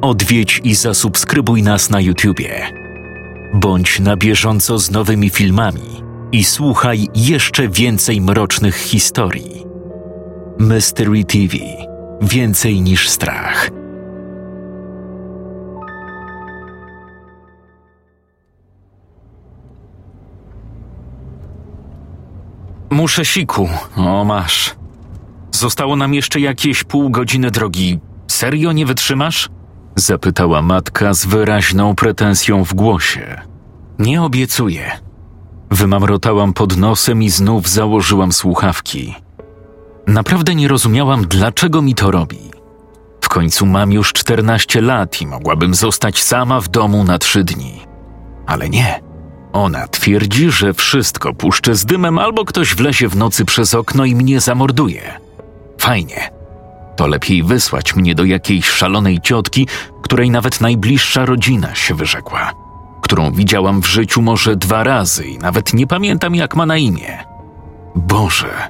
odwiedź i zasubskrybuj nas na YouTubie. Bądź na bieżąco z nowymi filmami i słuchaj jeszcze więcej mrocznych historii. Mystery TV Więcej niż strach. Muszę siku. O, masz. Zostało nam jeszcze jakieś pół godziny drogi. Serio nie wytrzymasz? Zapytała matka z wyraźną pretensją w głosie. Nie obiecuję. Wymamrotałam pod nosem i znów założyłam słuchawki. Naprawdę nie rozumiałam, dlaczego mi to robi. W końcu mam już 14 lat i mogłabym zostać sama w domu na trzy dni. Ale nie. Ona twierdzi, że wszystko puszczę z dymem albo ktoś wlezie w nocy przez okno i mnie zamorduje. Fajnie. To lepiej wysłać mnie do jakiejś szalonej ciotki, której nawet najbliższa rodzina się wyrzekła, którą widziałam w życiu może dwa razy i nawet nie pamiętam, jak ma na imię. Boże,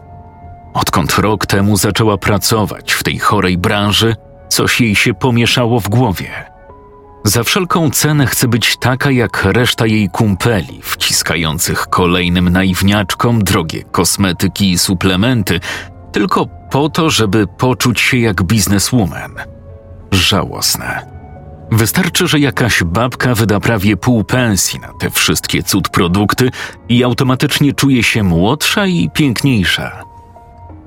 odkąd rok temu zaczęła pracować w tej chorej branży, coś jej się pomieszało w głowie. Za wszelką cenę chce być taka jak reszta jej kumpeli, wciskających kolejnym naiwniaczkom drogie kosmetyki i suplementy, tylko po to, żeby poczuć się jak bizneswoman. Żałosne. Wystarczy, że jakaś babka wyda prawie pół pensji na te wszystkie cud produkty i automatycznie czuje się młodsza i piękniejsza.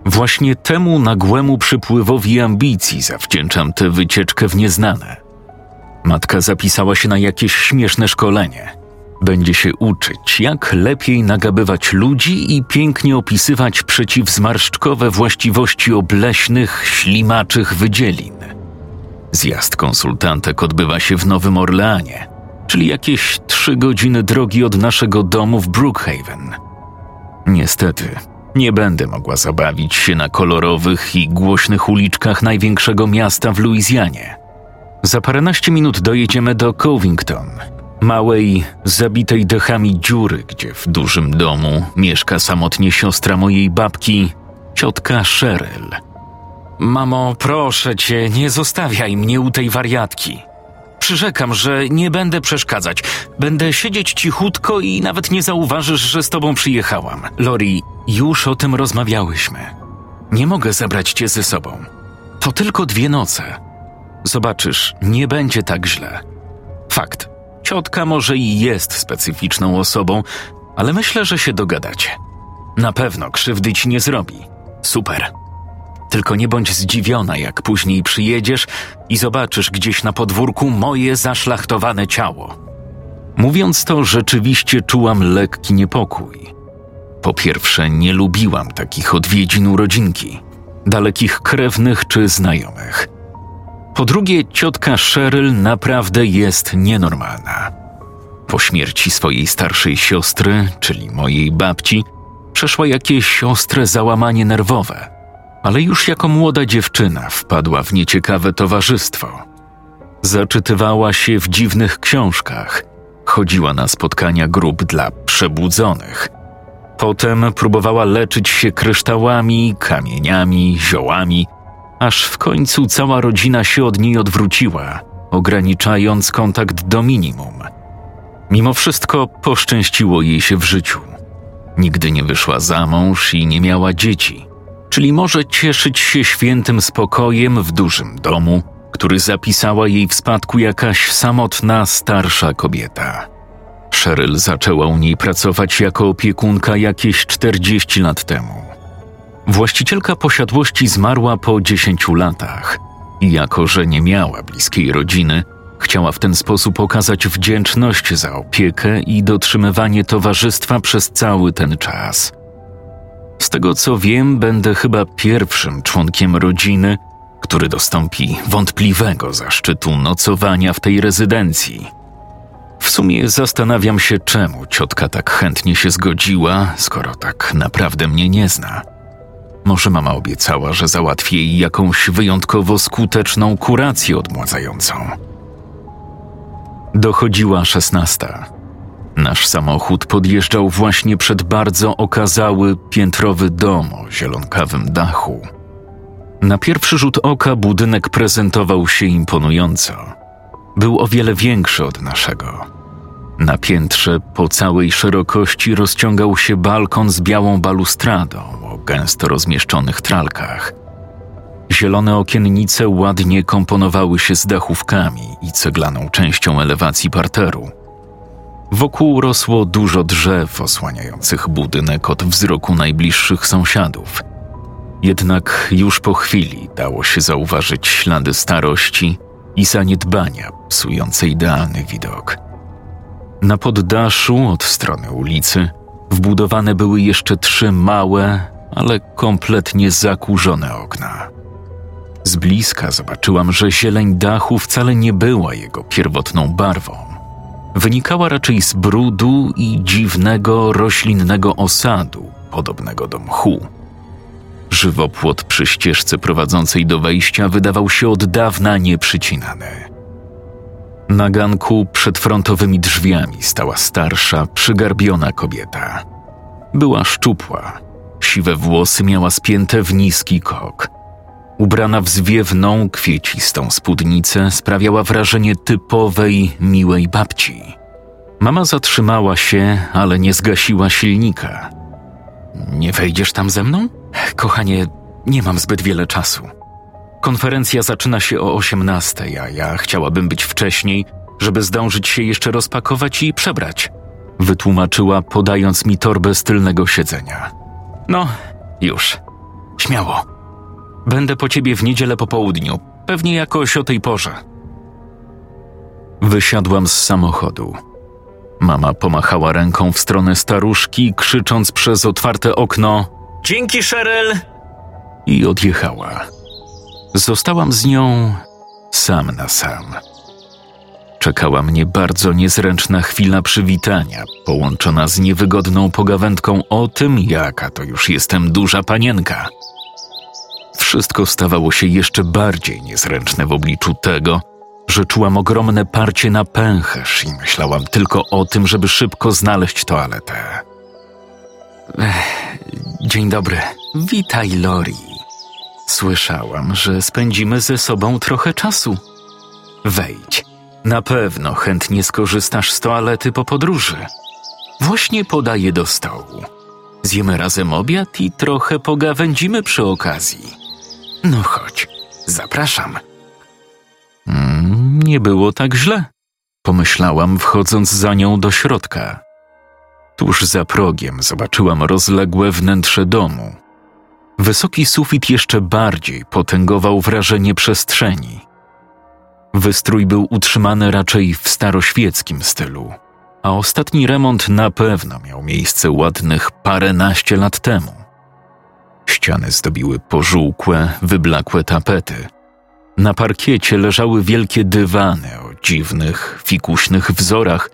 Właśnie temu nagłemu przypływowi ambicji zawdzięczam tę wycieczkę w nieznane. Matka zapisała się na jakieś śmieszne szkolenie. Będzie się uczyć, jak lepiej nagabywać ludzi i pięknie opisywać przeciwzmarszczkowe właściwości obleśnych, ślimaczych wydzielin. Zjazd konsultantek odbywa się w Nowym Orleanie, czyli jakieś trzy godziny drogi od naszego domu w Brookhaven. Niestety, nie będę mogła zabawić się na kolorowych i głośnych uliczkach największego miasta w Luizjanie. Za paręnaście minut dojedziemy do Covington, małej, zabitej dechami dziury, gdzie w dużym domu mieszka samotnie siostra mojej babki, ciotka Cheryl. Mamo, proszę cię, nie zostawiaj mnie u tej wariatki. Przyrzekam, że nie będę przeszkadzać. Będę siedzieć cichutko i nawet nie zauważysz, że z tobą przyjechałam. Lori, już o tym rozmawiałyśmy. Nie mogę zabrać cię ze sobą. To tylko dwie noce. Zobaczysz, nie będzie tak źle. Fakt, ciotka może i jest specyficzną osobą, ale myślę, że się dogadacie. Na pewno krzywdy ci nie zrobi. Super. Tylko nie bądź zdziwiona, jak później przyjedziesz i zobaczysz gdzieś na podwórku moje zaszlachtowane ciało. Mówiąc to, rzeczywiście czułam lekki niepokój. Po pierwsze, nie lubiłam takich odwiedzin urodzinki, dalekich krewnych czy znajomych. Po drugie, ciotka Cheryl naprawdę jest nienormalna. Po śmierci swojej starszej siostry, czyli mojej babci, przeszła jakieś ostre załamanie nerwowe, ale już jako młoda dziewczyna wpadła w nieciekawe towarzystwo. Zaczytywała się w dziwnych książkach, chodziła na spotkania grup dla przebudzonych. Potem próbowała leczyć się kryształami, kamieniami, ziołami, aż w końcu cała rodzina się od niej odwróciła, ograniczając kontakt do minimum. Mimo wszystko poszczęściło jej się w życiu. Nigdy nie wyszła za mąż i nie miała dzieci, czyli może cieszyć się świętym spokojem w dużym domu, który zapisała jej w spadku jakaś samotna, starsza kobieta. Cheryl zaczęła u niej pracować jako opiekunka jakieś 40 lat temu. Właścicielka posiadłości zmarła po 10 latach i jako, że nie miała bliskiej rodziny, chciała w ten sposób okazać wdzięczność za opiekę i dotrzymywanie towarzystwa przez cały ten czas. Z tego co wiem, będę chyba pierwszym członkiem rodziny, który dostąpi wątpliwego zaszczytu nocowania w tej rezydencji. W sumie zastanawiam się, czemu ciotka tak chętnie się zgodziła, skoro tak naprawdę mnie nie zna. Może mama obiecała, że załatwi jej jakąś wyjątkowo skuteczną kurację odmładzającą. Dochodziła szesnasta. Nasz samochód podjeżdżał właśnie przed bardzo okazały, piętrowy dom o zielonkawym dachu. Na pierwszy rzut oka budynek prezentował się imponująco. był o wiele większy od naszego. Na piętrze po całej szerokości rozciągał się balkon z białą balustradą o gęsto rozmieszczonych tralkach. Zielone okiennice ładnie komponowały się z dachówkami i ceglaną częścią elewacji parteru. Wokół rosło dużo drzew osłaniających budynek od wzroku najbliższych sąsiadów. Jednak już po chwili dało się zauważyć ślady starości i zaniedbania psujące idealny widok. Na poddaszu od strony ulicy wbudowane były jeszcze trzy małe, ale kompletnie zakurzone okna. Z bliska zobaczyłam, że zieleń dachu wcale nie była jego pierwotną barwą. Wynikała raczej z brudu i dziwnego roślinnego osadu, podobnego do mchu. Żywopłot przy ścieżce prowadzącej do wejścia wydawał się od dawna nieprzycinany. Na ganku przed frontowymi drzwiami stała starsza, przygarbiona kobieta. Była szczupła, siwe włosy miała spięte w niski kok. Ubrana w zwiewną, kwiecistą spódnicę sprawiała wrażenie typowej, miłej babci. Mama zatrzymała się, ale nie zgasiła silnika. Nie wejdziesz tam ze mną? Kochanie, nie mam zbyt wiele czasu. Konferencja zaczyna się o 18, a ja chciałabym być wcześniej, żeby zdążyć się jeszcze rozpakować i przebrać. Wytłumaczyła, podając mi torbę z tylnego siedzenia. No, już. Śmiało. Będę po ciebie w niedzielę po południu, pewnie jakoś o tej porze. Wysiadłam z samochodu. Mama pomachała ręką w stronę staruszki, krzycząc przez otwarte okno: Dzięki, Cheryl! I odjechała. Zostałam z nią sam na sam. Czekała mnie bardzo niezręczna chwila przywitania, połączona z niewygodną pogawędką o tym, jaka to już jestem duża panienka. Wszystko stawało się jeszcze bardziej niezręczne w obliczu tego, że czułam ogromne parcie na pęcherz i myślałam tylko o tym, żeby szybko znaleźć toaletę. Ech, dzień dobry. Witaj, Lori. Słyszałam, że spędzimy ze sobą trochę czasu. Wejdź. Na pewno chętnie skorzystasz z toalety po podróży. Właśnie podaję do stołu. Zjemy razem obiad i trochę pogawędzimy przy okazji. No chodź, zapraszam. Mm, nie było tak źle, pomyślałam, wchodząc za nią do środka. Tuż za progiem zobaczyłam rozległe wnętrze domu. Wysoki sufit jeszcze bardziej potęgował wrażenie przestrzeni. Wystrój był utrzymany raczej w staroświeckim stylu, a ostatni remont na pewno miał miejsce ładnych paręnaście lat temu. Ściany zdobiły pożółkłe, wyblakłe tapety. Na parkiecie leżały wielkie dywany o dziwnych, fikuśnych wzorach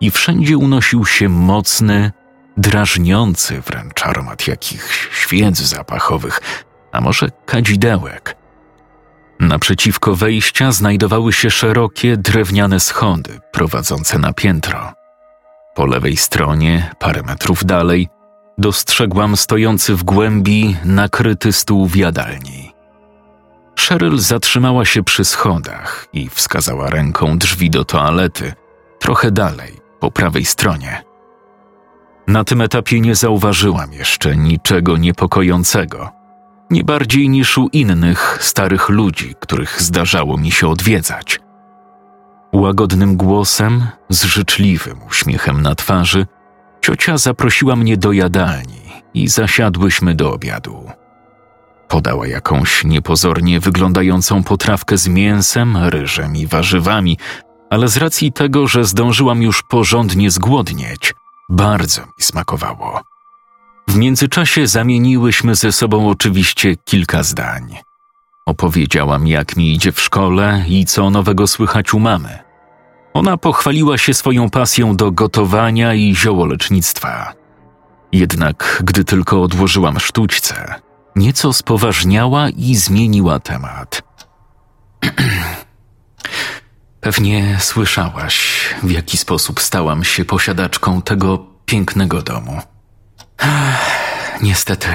i wszędzie unosił się mocny, drażniący wręcz aromat jakichś świec zapachowych, a może kadzidełek. Naprzeciwko wejścia znajdowały się szerokie drewniane schody prowadzące na piętro. Po lewej stronie, parę metrów dalej, dostrzegłam stojący w głębi nakryty stół w jadalni. Cheryl zatrzymała się przy schodach i wskazała ręką drzwi do toalety, trochę dalej, po prawej stronie. Na tym etapie nie zauważyłam jeszcze niczego niepokojącego, nie bardziej niż u innych starych ludzi, których zdarzało mi się odwiedzać. Łagodnym głosem, z życzliwym uśmiechem na twarzy, ciocia zaprosiła mnie do jadalni i zasiadłyśmy do obiadu. Podała jakąś niepozornie wyglądającą potrawkę z mięsem, ryżem i warzywami, ale z racji tego, że zdążyłam już porządnie zgłodnieć, bardzo mi smakowało. W międzyczasie zamieniłyśmy ze sobą oczywiście kilka zdań. Opowiedziałam, jak mi idzie w szkole i co nowego słychać u mamy. Ona pochwaliła się swoją pasją do gotowania i ziołolecznictwa. Jednak gdy tylko odłożyłam sztućce, nieco spoważniała i zmieniła temat. Pewnie słyszałaś, w jaki sposób stałam się posiadaczką tego pięknego domu. Niestety,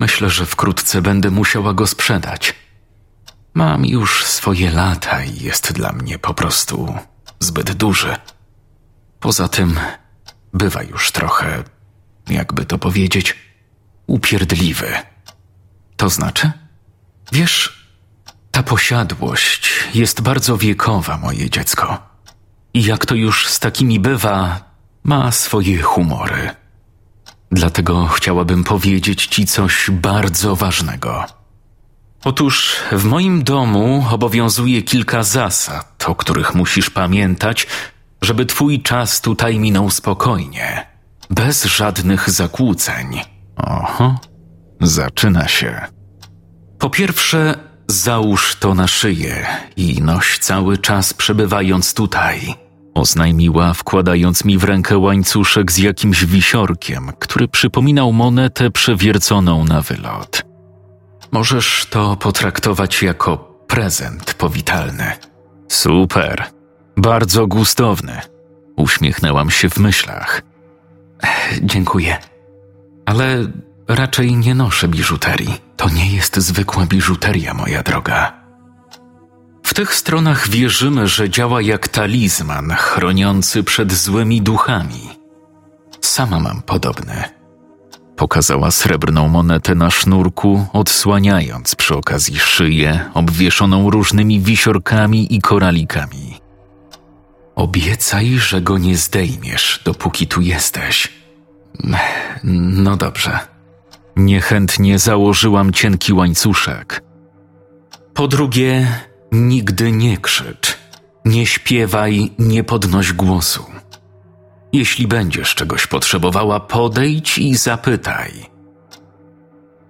myślę, że wkrótce będę musiała go sprzedać. Mam już swoje lata i jest dla mnie po prostu zbyt duży. Poza tym bywa już trochę, jakby to powiedzieć, upierdliwy. To znaczy? Wiesz, ta posiadłość jest bardzo wiekowa, moje dziecko. I jak to już z takimi bywa, ma swoje humory. Dlatego chciałabym powiedzieć ci coś bardzo ważnego. Otóż w moim domu obowiązuje kilka zasad, o których musisz pamiętać, żeby twój czas tutaj minął spokojnie, bez żadnych zakłóceń. Oho, zaczyna się. Po pierwsze, załóż to na szyję i noś cały czas przebywając tutaj. Oznajmiła, wkładając mi w rękę łańcuszek z jakimś wisiorkiem, który przypominał monetę przewierconą na wylot. Możesz to potraktować jako prezent powitalny. Super, bardzo gustowny. Uśmiechnęłam się w myślach. Dziękuję. Ale raczej nie noszę biżuterii. To nie jest zwykła biżuteria, moja droga. W tych stronach wierzymy, że działa jak talizman chroniący przed złymi duchami. Sama mam podobny. Pokazała srebrną monetę na sznurku, odsłaniając przy okazji szyję obwieszoną różnymi wisiorkami i koralikami. Obiecaj, że go nie zdejmiesz, dopóki tu jesteś. No dobrze. Niechętnie założyłam cienki łańcuszek. Po drugie, nigdy nie krzycz, nie śpiewaj, nie podnoś głosu. Jeśli będziesz czegoś potrzebowała, podejdź i zapytaj.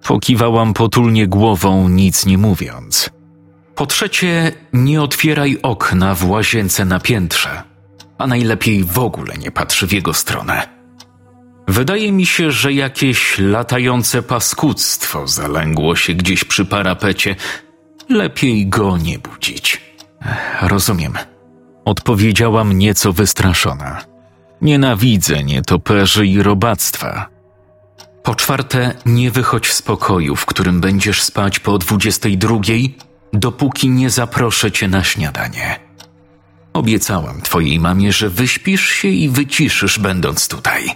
Pokiwałam potulnie głową, nic nie mówiąc. Po trzecie, nie otwieraj okna w łazience na piętrze, a najlepiej w ogóle nie patrz w jego stronę. Wydaje mi się, że jakieś latające paskudztwo zalęgło się gdzieś przy parapecie. Lepiej go nie budzić. Rozumiem. Odpowiedziałam nieco wystraszona. Nienawidzę nietoperzy i robactwa. Po czwarte, nie wychodź z pokoju, w którym będziesz spać po dwudziestej drugiej, dopóki nie zaproszę cię na śniadanie. Obiecałam twojej mamie, że wyśpisz się i wyciszysz, będąc tutaj.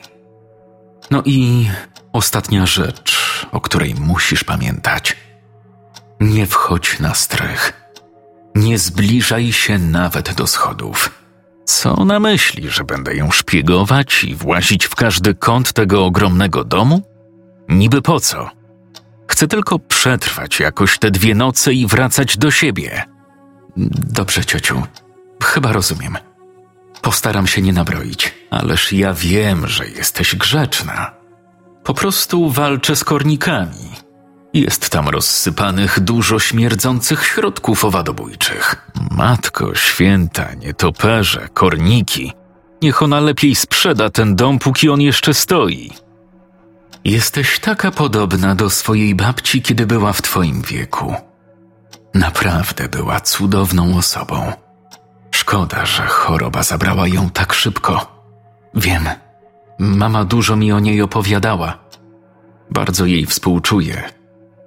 No i ostatnia rzecz, o której musisz pamiętać. Nie wchodź na strych. Nie zbliżaj się nawet do schodów. Co na myśli, że będę ją szpiegować i włazić w każdy kąt tego ogromnego domu? Niby po co? Chcę tylko przetrwać jakoś te dwie noce i wracać do siebie. Dobrze, ciociu. Chyba rozumiem. Postaram się nie nabroić, ależ ja wiem, że jesteś grzeczna. Po prostu walczę z kornikami. Jest tam rozsypanych dużo śmierdzących środków owadobójczych. Matko święta, nietoperze, korniki. Niech ona lepiej sprzeda ten dom, póki on jeszcze stoi. Jesteś taka podobna do swojej babci, kiedy była w twoim wieku. Naprawdę była cudowną osobą. Szkoda, że choroba zabrała ją tak szybko. Wiem, mama dużo mi o niej opowiadała. Bardzo jej współczuję.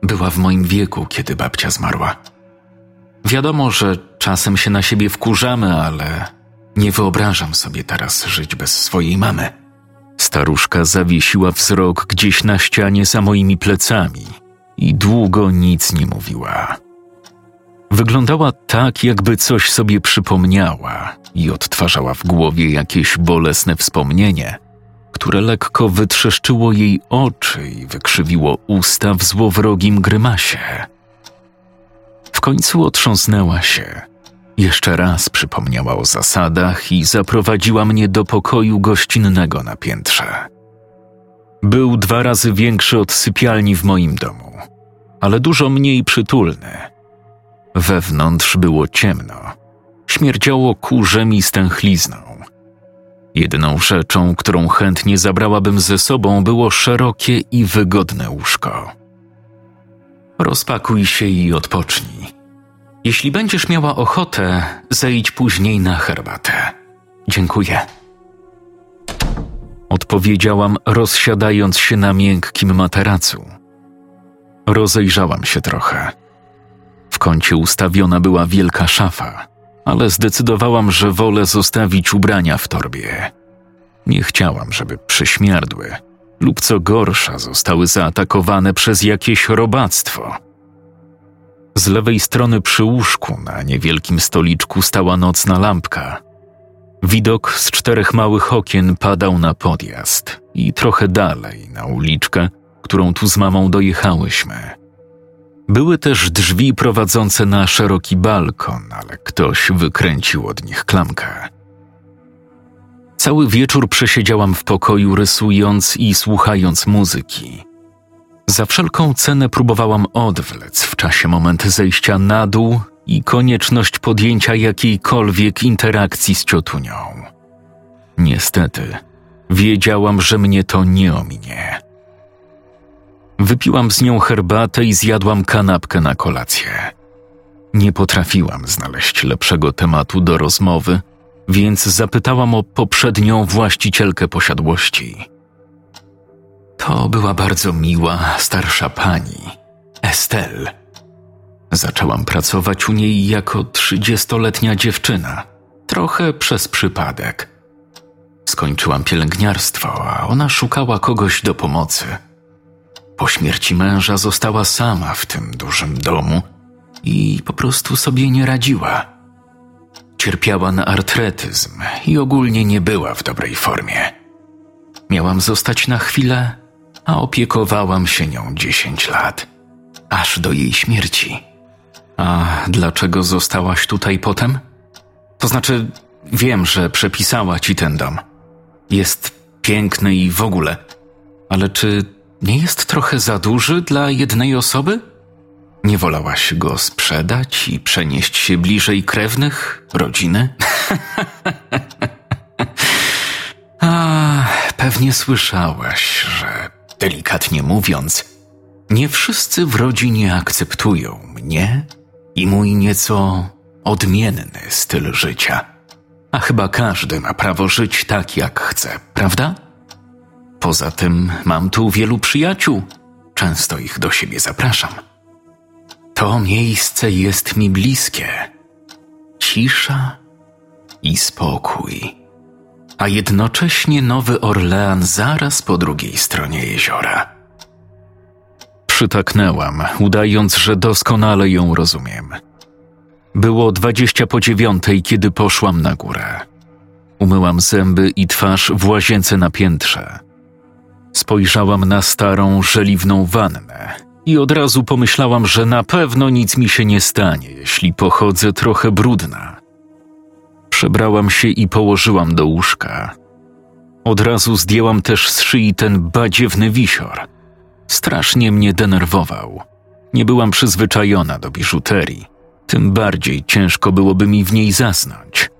Była w moim wieku, kiedy babcia zmarła. Wiadomo, że czasem się na siebie wkurzamy, ale nie wyobrażam sobie teraz żyć bez swojej mamy. Staruszka zawiesiła wzrok gdzieś na ścianie za moimi plecami i długo nic nie mówiła. Wyglądała tak, jakby coś sobie przypomniała i odtwarzała w głowie jakieś bolesne wspomnienie, które lekko wytrzeszczyło jej oczy i wykrzywiło usta w złowrogim grymasie. W końcu otrząsnęła się. Jeszcze raz przypomniała o zasadach i zaprowadziła mnie do pokoju gościnnego na piętrze. Był dwa razy większy od sypialni w moim domu, ale dużo mniej przytulny – Wewnątrz było ciemno. Śmierdziało kurzem i stęchlizną. Jedyną rzeczą, którą chętnie zabrałabym ze sobą, było szerokie i wygodne łóżko. Rozpakuj się i odpocznij. Jeśli będziesz miała ochotę, zejdź później na herbatę. Dziękuję. Odpowiedziałam, rozsiadając się na miękkim materacu. Rozejrzałam się trochę. W kącie ustawiona była wielka szafa, ale zdecydowałam, że wolę zostawić ubrania w torbie. Nie chciałam, żeby przyśmierdły lub co gorsza zostały zaatakowane przez jakieś robactwo. Z lewej strony przy łóżku na niewielkim stoliczku stała nocna lampka. Widok z czterech małych okien padał na podjazd i trochę dalej na uliczkę, którą tu z mamą dojechałyśmy. Były też drzwi prowadzące na szeroki balkon, ale ktoś wykręcił od nich klamkę. Cały wieczór przesiedziałam w pokoju, rysując i słuchając muzyki. Za wszelką cenę próbowałam odwlec w czasie moment zejścia na dół i konieczność podjęcia jakiejkolwiek interakcji z ciotunią. Niestety, wiedziałam, że mnie to nie ominie. Wypiłam z nią herbatę i zjadłam kanapkę na kolację. Nie potrafiłam znaleźć lepszego tematu do rozmowy, więc zapytałam o poprzednią właścicielkę posiadłości. To była bardzo miła, starsza pani, Estelle. Zaczęłam pracować u niej jako trzydziestoletnia dziewczyna, trochę przez przypadek. Skończyłam pielęgniarstwo, a ona szukała kogoś do pomocy. Po śmierci męża została sama w tym dużym domu i po prostu sobie nie radziła. Cierpiała na artretyzm i ogólnie nie była w dobrej formie. Miałam zostać na chwilę, a opiekowałam się nią dziesięć lat, aż do jej śmierci. A dlaczego zostałaś tutaj potem? To znaczy, wiem, że przepisała ci ten dom. Jest piękny i w ogóle, ale czy nie jest trochę za duży dla jednej osoby? Nie wolałaś go sprzedać i przenieść się bliżej krewnych, rodziny? A, pewnie słyszałaś, że delikatnie mówiąc, nie wszyscy w rodzinie akceptują mnie i mój nieco odmienny styl życia. A chyba każdy ma prawo żyć tak, jak chce, prawda? Poza tym mam tu wielu przyjaciół. Często ich do siebie zapraszam. To miejsce jest mi bliskie. Cisza i spokój, a jednocześnie Nowy Orlean zaraz po drugiej stronie jeziora. Przytaknęłam, udając, że doskonale ją rozumiem. Było dwadzieścia po dziewiątej, kiedy poszłam na górę. Umyłam zęby i twarz w łazience na piętrze. Spojrzałam na starą, żeliwną wannę i od razu pomyślałam, że na pewno nic mi się nie stanie, jeśli pochodzę trochę brudna. Przebrałam się i położyłam do łóżka. Od razu zdjęłam też z szyi ten badziewny wisior. Strasznie mnie denerwował. Nie byłam przyzwyczajona do biżuterii, tym bardziej ciężko byłoby mi w niej zasnąć.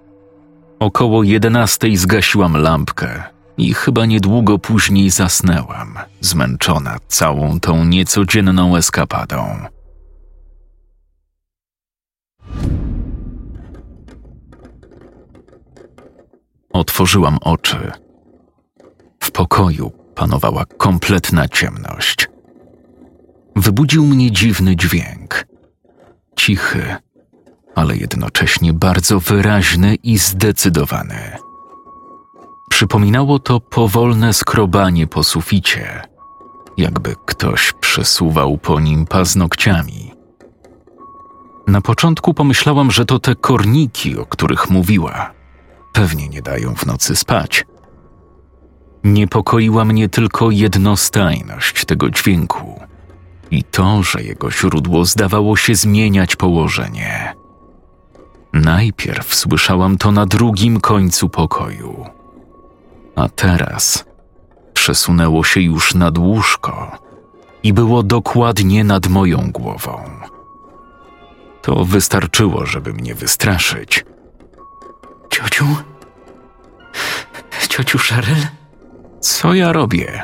Około jedenastej zgasiłam lampkę i chyba niedługo później zasnęłam, zmęczona całą tą niecodzienną eskapadą. Otworzyłam oczy. W pokoju panowała kompletna ciemność. Wybudził mnie dziwny dźwięk. Cichy, ale jednocześnie bardzo wyraźny i zdecydowany. Przypominało to powolne skrobanie po suficie, jakby ktoś przesuwał po nim paznokciami. Na początku pomyślałam, że to te korniki, o których mówiła. Pewnie nie dają w nocy spać. Niepokoiła mnie tylko jednostajność tego dźwięku i to, że jego źródło zdawało się zmieniać położenie. Najpierw słyszałam to na drugim końcu pokoju a teraz przesunęło się już nad łóżko i było dokładnie nad moją głową. To wystarczyło, żeby mnie wystraszyć. Ciociu? Ciociu Cheryl? Co ja robię?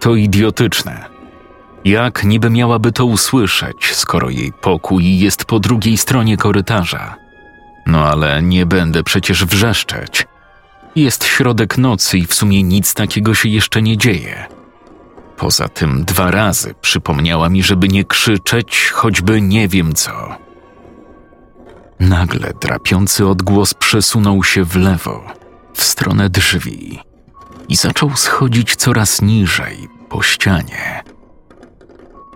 To idiotyczne. Jak niby miałaby to usłyszeć, skoro jej pokój jest po drugiej stronie korytarza? No ale nie będę przecież wrzeszczeć. Jest środek nocy i w sumie nic takiego się jeszcze nie dzieje. Poza tym dwa razy przypomniała mi, żeby nie krzyczeć, choćby nie wiem co. Nagle drapiący odgłos przesunął się w lewo, w stronę drzwi i zaczął schodzić coraz niżej po ścianie.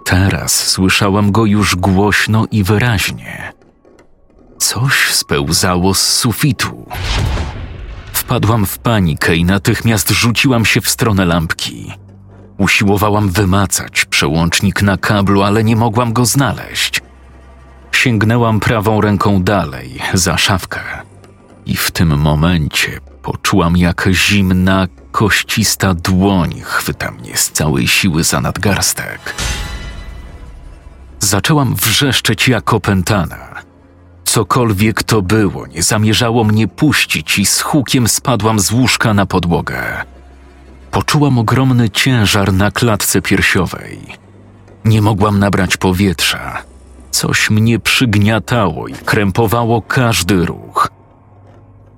Teraz słyszałam go już głośno i wyraźnie. Coś spełzało z sufitu. Wpadłam w panikę i natychmiast rzuciłam się w stronę lampki. Usiłowałam wymacać przełącznik na kablu, ale nie mogłam go znaleźć. Sięgnęłam prawą ręką dalej, za szafkę. I w tym momencie poczułam, jak zimna, koścista dłoń chwyta mnie z całej siły za nadgarstek. Zaczęłam wrzeszczeć jak opętana. Cokolwiek to było, nie zamierzało mnie puścić i z hukiem spadłam z łóżka na podłogę. Poczułam ogromny ciężar na klatce piersiowej. Nie mogłam nabrać powietrza. Coś mnie przygniatało i krępowało każdy ruch.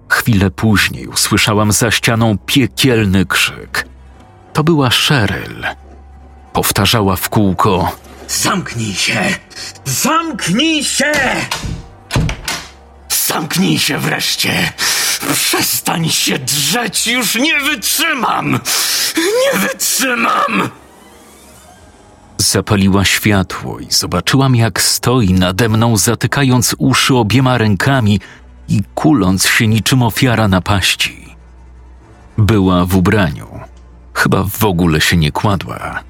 Chwilę później usłyszałam za ścianą piekielny krzyk. To była Cheryl. Powtarzała w kółko: Zamknij się! Zamknij się! Zamknij się wreszcie! Przestań się drzeć, już nie wytrzymam! Nie wytrzymam! Zapaliła światło i zobaczyłam, jak stoi nade mną, zatykając uszy obiema rękami i kuląc się niczym ofiara napaści. Była w ubraniu. Chyba w ogóle się nie kładła.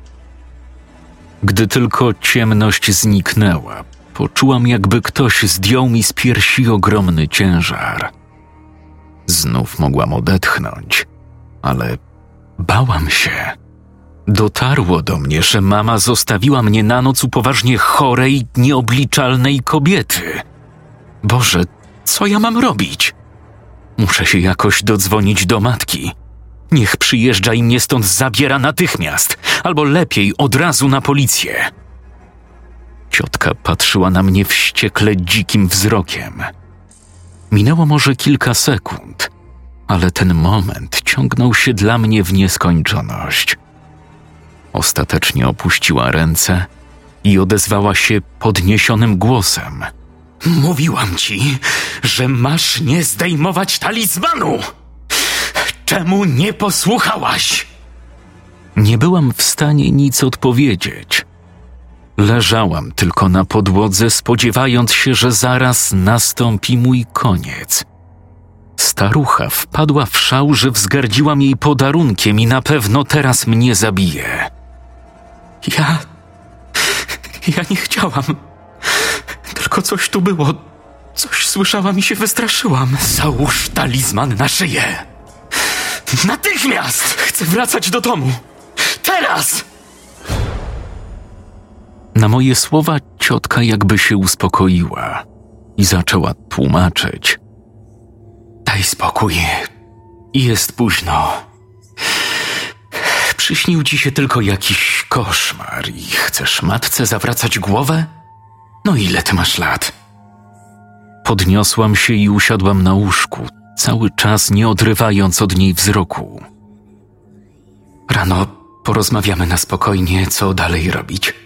Gdy tylko ciemność zniknęła, poczułam, jakby ktoś zdjął mi z piersi ogromny ciężar. Znów mogłam odetchnąć, ale bałam się. Dotarło do mnie, że mama zostawiła mnie na noc u poważnie chorej, nieobliczalnej kobiety. Boże, co ja mam robić? Muszę się jakoś dodzwonić do matki. Niech przyjeżdża i mnie stąd zabiera natychmiast, albo lepiej od razu na policję. Ciotka patrzyła na mnie wściekle dzikim wzrokiem. Minęło może kilka sekund, ale ten moment ciągnął się dla mnie w nieskończoność. Ostatecznie opuściła ręce i odezwała się podniesionym głosem. Mówiłam ci, że masz nie zdejmować talizmanu! Czemu nie posłuchałaś? Nie byłam w stanie nic odpowiedzieć. Leżałam tylko na podłodze, spodziewając się, że zaraz nastąpi mój koniec. Starucha wpadła w szał, że wzgardziłam jej podarunkiem i na pewno teraz mnie zabije. Ja. Ja nie chciałam. Tylko coś tu było. Coś słyszałam i się wystraszyłam. Załóż talizman na szyję. Natychmiast! Chcę wracać do domu. Teraz! Na moje słowa ciotka jakby się uspokoiła i zaczęła tłumaczyć. Daj spokój. Jest późno. Przyśnił ci się tylko jakiś koszmar i chcesz matce zawracać głowę? No ile ty masz lat? Podniosłam się i usiadłam na łóżku, cały czas nie odrywając od niej wzroku. Rano porozmawiamy na spokojnie, co dalej robić.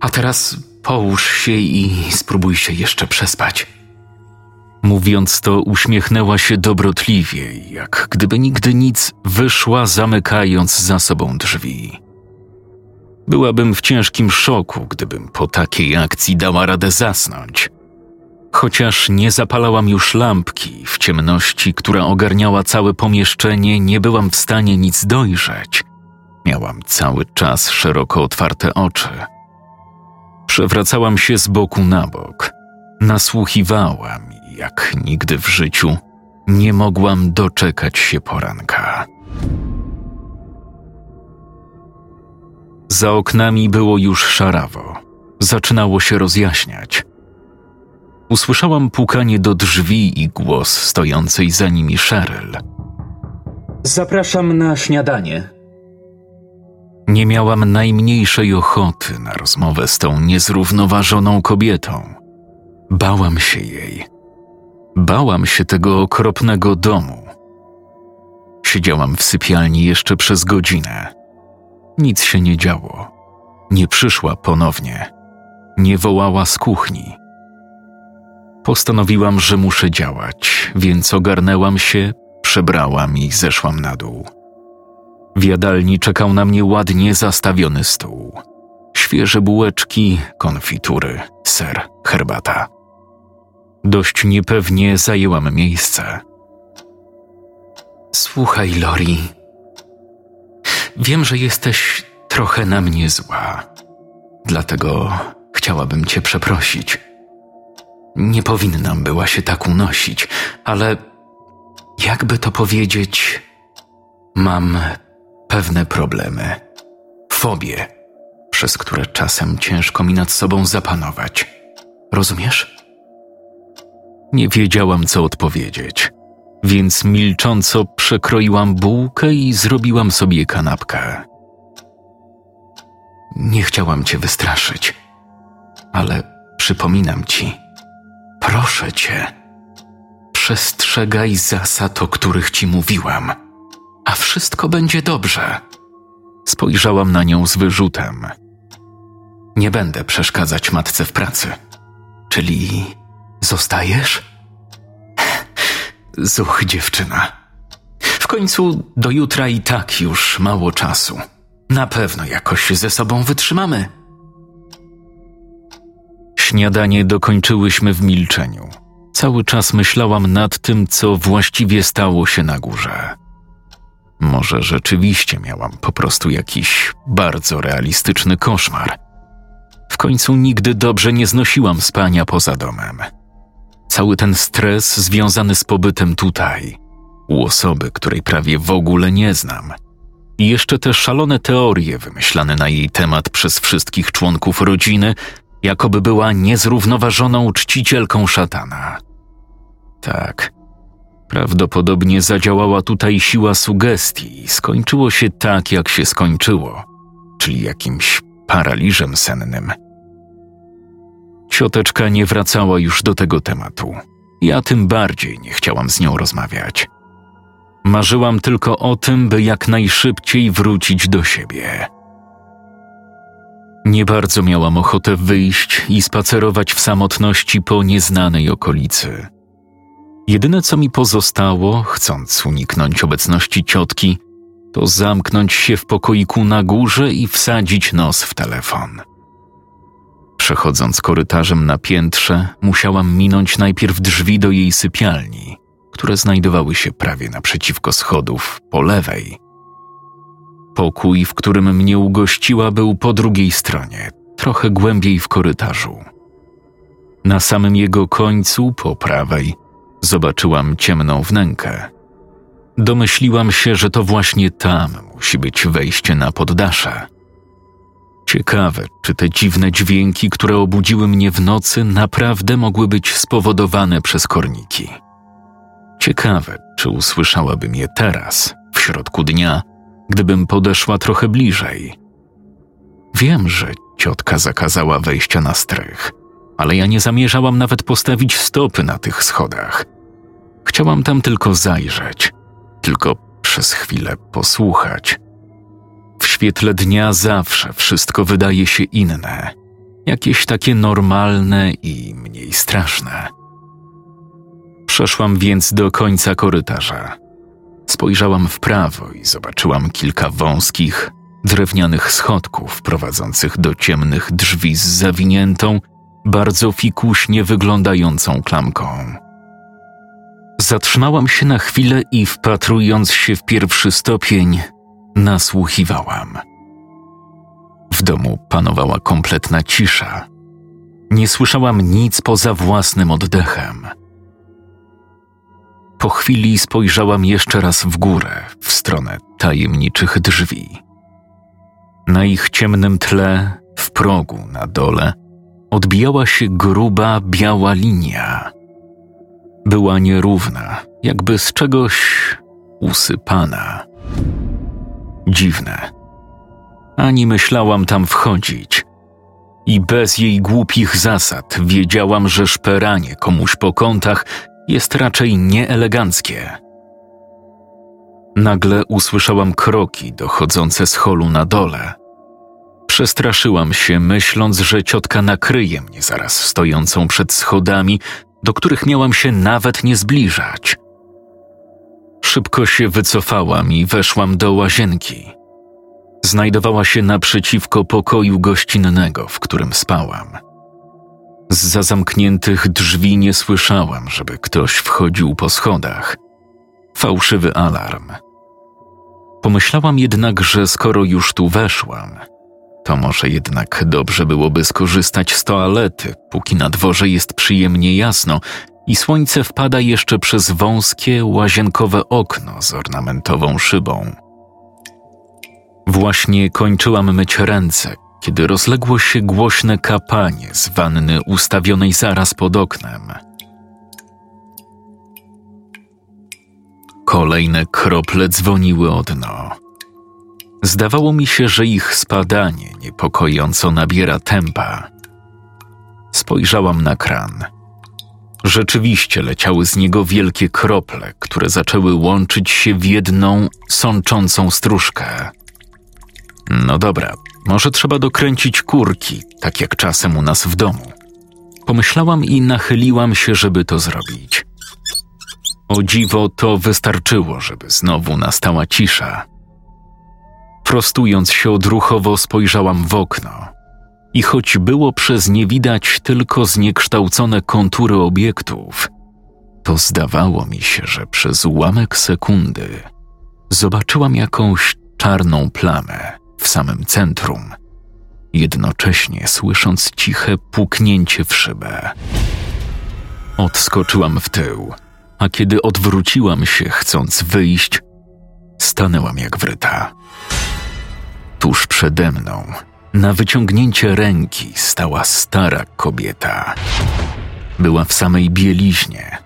A teraz połóż się i spróbuj się jeszcze przespać. Mówiąc to, uśmiechnęła się dobrotliwie, jak gdyby nigdy nic wyszła, zamykając za sobą drzwi. Byłabym w ciężkim szoku, gdybym po takiej akcji dała radę zasnąć. Chociaż nie zapalałam już lampki, w ciemności, która ogarniała całe pomieszczenie, nie byłam w stanie nic dojrzeć. Miałam cały czas szeroko otwarte oczy. Przewracałam się z boku na bok. Nasłuchiwałam jak nigdy w życiu nie mogłam doczekać się poranka. Za oknami było już szarawo. Zaczynało się rozjaśniać. Usłyszałam pukanie do drzwi i głos stojącej za nimi Cheryl. Zapraszam na śniadanie. Nie miałam najmniejszej ochoty na rozmowę z tą niezrównoważoną kobietą. Bałam się jej. Bałam się tego okropnego domu. Siedziałam w sypialni jeszcze przez godzinę. Nic się nie działo. Nie przyszła ponownie. Nie wołała z kuchni. Postanowiłam, że muszę działać, więc ogarnęłam się, przebrałam i zeszłam na dół. W jadalni czekał na mnie ładnie zastawiony stół. Świeże bułeczki, konfitury, ser, herbata. Dość niepewnie zajęłam miejsce. Słuchaj, Lori. Wiem, że jesteś trochę na mnie zła. Dlatego chciałabym cię przeprosić. Nie powinnam była się tak unosić, ale jakby to powiedzieć, mam pewne problemy, fobie, przez które czasem ciężko mi nad sobą zapanować. Rozumiesz? Nie wiedziałam, co odpowiedzieć, więc milcząco przekroiłam bułkę i zrobiłam sobie kanapkę. Nie chciałam cię wystraszyć, ale przypominam ci, proszę cię, przestrzegaj zasad, o których ci mówiłam, a wszystko będzie dobrze. Spojrzałam na nią z wyrzutem. Nie będę przeszkadzać matce w pracy. Czyli zostajesz? Zuch, dziewczyna. W końcu do jutra i tak już mało czasu. Na pewno jakoś ze sobą wytrzymamy. Śniadanie dokończyłyśmy w milczeniu. Cały czas myślałam nad tym, co właściwie stało się na górze. Może rzeczywiście miałam po prostu jakiś bardzo realistyczny koszmar. W końcu nigdy dobrze nie znosiłam spania poza domem. Cały ten stres związany z pobytem tutaj, u osoby, której prawie w ogóle nie znam. I jeszcze te szalone teorie wymyślane na jej temat przez wszystkich członków rodziny, jakoby była niezrównoważoną czcicielką szatana. Tak, prawdopodobnie zadziałała tutaj siła sugestii i skończyło się tak, jak się skończyło, czyli jakimś paraliżem sennym. Cioteczka nie wracała już do tego tematu. Ja tym bardziej nie chciałam z nią rozmawiać. Marzyłam tylko o tym, by jak najszybciej wrócić do siebie. Nie bardzo miałam ochotę wyjść i spacerować w samotności po nieznanej okolicy. Jedyne co mi pozostało, chcąc uniknąć obecności ciotki, to zamknąć się w pokoiku na górze i wsadzić nos w telefon. Przechodząc korytarzem na piętrze, musiałam minąć najpierw drzwi do jej sypialni, które znajdowały się prawie naprzeciwko schodów, po lewej. Pokój, w którym mnie ugościła, był po drugiej stronie, trochę głębiej w korytarzu. Na samym jego końcu, po prawej, zobaczyłam ciemną wnękę. Domyśliłam się, że to właśnie tam musi być wejście na poddasze. Ciekawe, czy te dziwne dźwięki, które obudziły mnie w nocy, naprawdę mogły być spowodowane przez korniki. Ciekawe, czy usłyszałabym je teraz, w środku dnia, gdybym podeszła trochę bliżej. Wiem, że ciotka zakazała wejścia na strych, ale ja nie zamierzałam nawet postawić stopy na tych schodach. Chciałam tam tylko zajrzeć, tylko przez chwilę posłuchać. W świetle dnia zawsze wszystko wydaje się inne, jakieś takie normalne i mniej straszne. Przeszłam więc do końca korytarza. Spojrzałam w prawo i zobaczyłam kilka wąskich, drewnianych schodków prowadzących do ciemnych drzwi z zawiniętą, bardzo fikuśnie wyglądającą klamką. Zatrzymałam się na chwilę i wpatrując się w pierwszy stopień, nasłuchiwałam. W domu panowała kompletna cisza. Nie słyszałam nic poza własnym oddechem. Po chwili spojrzałam jeszcze raz w górę, w stronę tajemniczych drzwi. Na ich ciemnym tle, w progu na dole, odbijała się gruba, biała linia. Była nierówna, jakby z czegoś usypana. Dziwne. Ani myślałam tam wchodzić. I bez jej głupich zasad wiedziałam, że szperanie komuś po kątach jest raczej nieeleganckie. Nagle usłyszałam kroki dochodzące z holu na dole. Przestraszyłam się, myśląc, że ciotka nakryje mnie zaraz stojącą przed schodami, do których miałam się nawet nie zbliżać. Szybko się wycofałam i weszłam do łazienki. Znajdowała się naprzeciwko pokoju gościnnego, w którym spałam. Z zamkniętych drzwi nie słyszałam, żeby ktoś wchodził po schodach. Fałszywy alarm. Pomyślałam jednak, że skoro już tu weszłam, to może jednak dobrze byłoby skorzystać z toalety, póki na dworze jest przyjemnie jasno i słońce wpada jeszcze przez wąskie, łazienkowe okno z ornamentową szybą. Właśnie kończyłam myć ręce, kiedy rozległo się głośne kapanie z wanny ustawionej zaraz pod oknem. Kolejne krople dzwoniły o dno. Zdawało mi się, że ich spadanie niepokojąco nabiera tempa. Spojrzałam na kran. Rzeczywiście leciały z niego wielkie krople, które zaczęły łączyć się w jedną sączącą stróżkę. No dobra, może trzeba dokręcić kurki, tak jak czasem u nas w domu. Pomyślałam i nachyliłam się, żeby to zrobić. O dziwo to wystarczyło, żeby znowu nastała cisza. Prostując się odruchowo spojrzałam w okno i choć było przez nie widać tylko zniekształcone kontury obiektów, to zdawało mi się, że przez ułamek sekundy zobaczyłam jakąś czarną plamę w samym centrum, jednocześnie słysząc ciche puknięcie w szybę. Odskoczyłam w tył, a kiedy odwróciłam się, chcąc wyjść, stanęłam jak wryta. Tuż przede mną, na wyciągnięcie ręki, stała stara kobieta. Była w samej bieliźnie,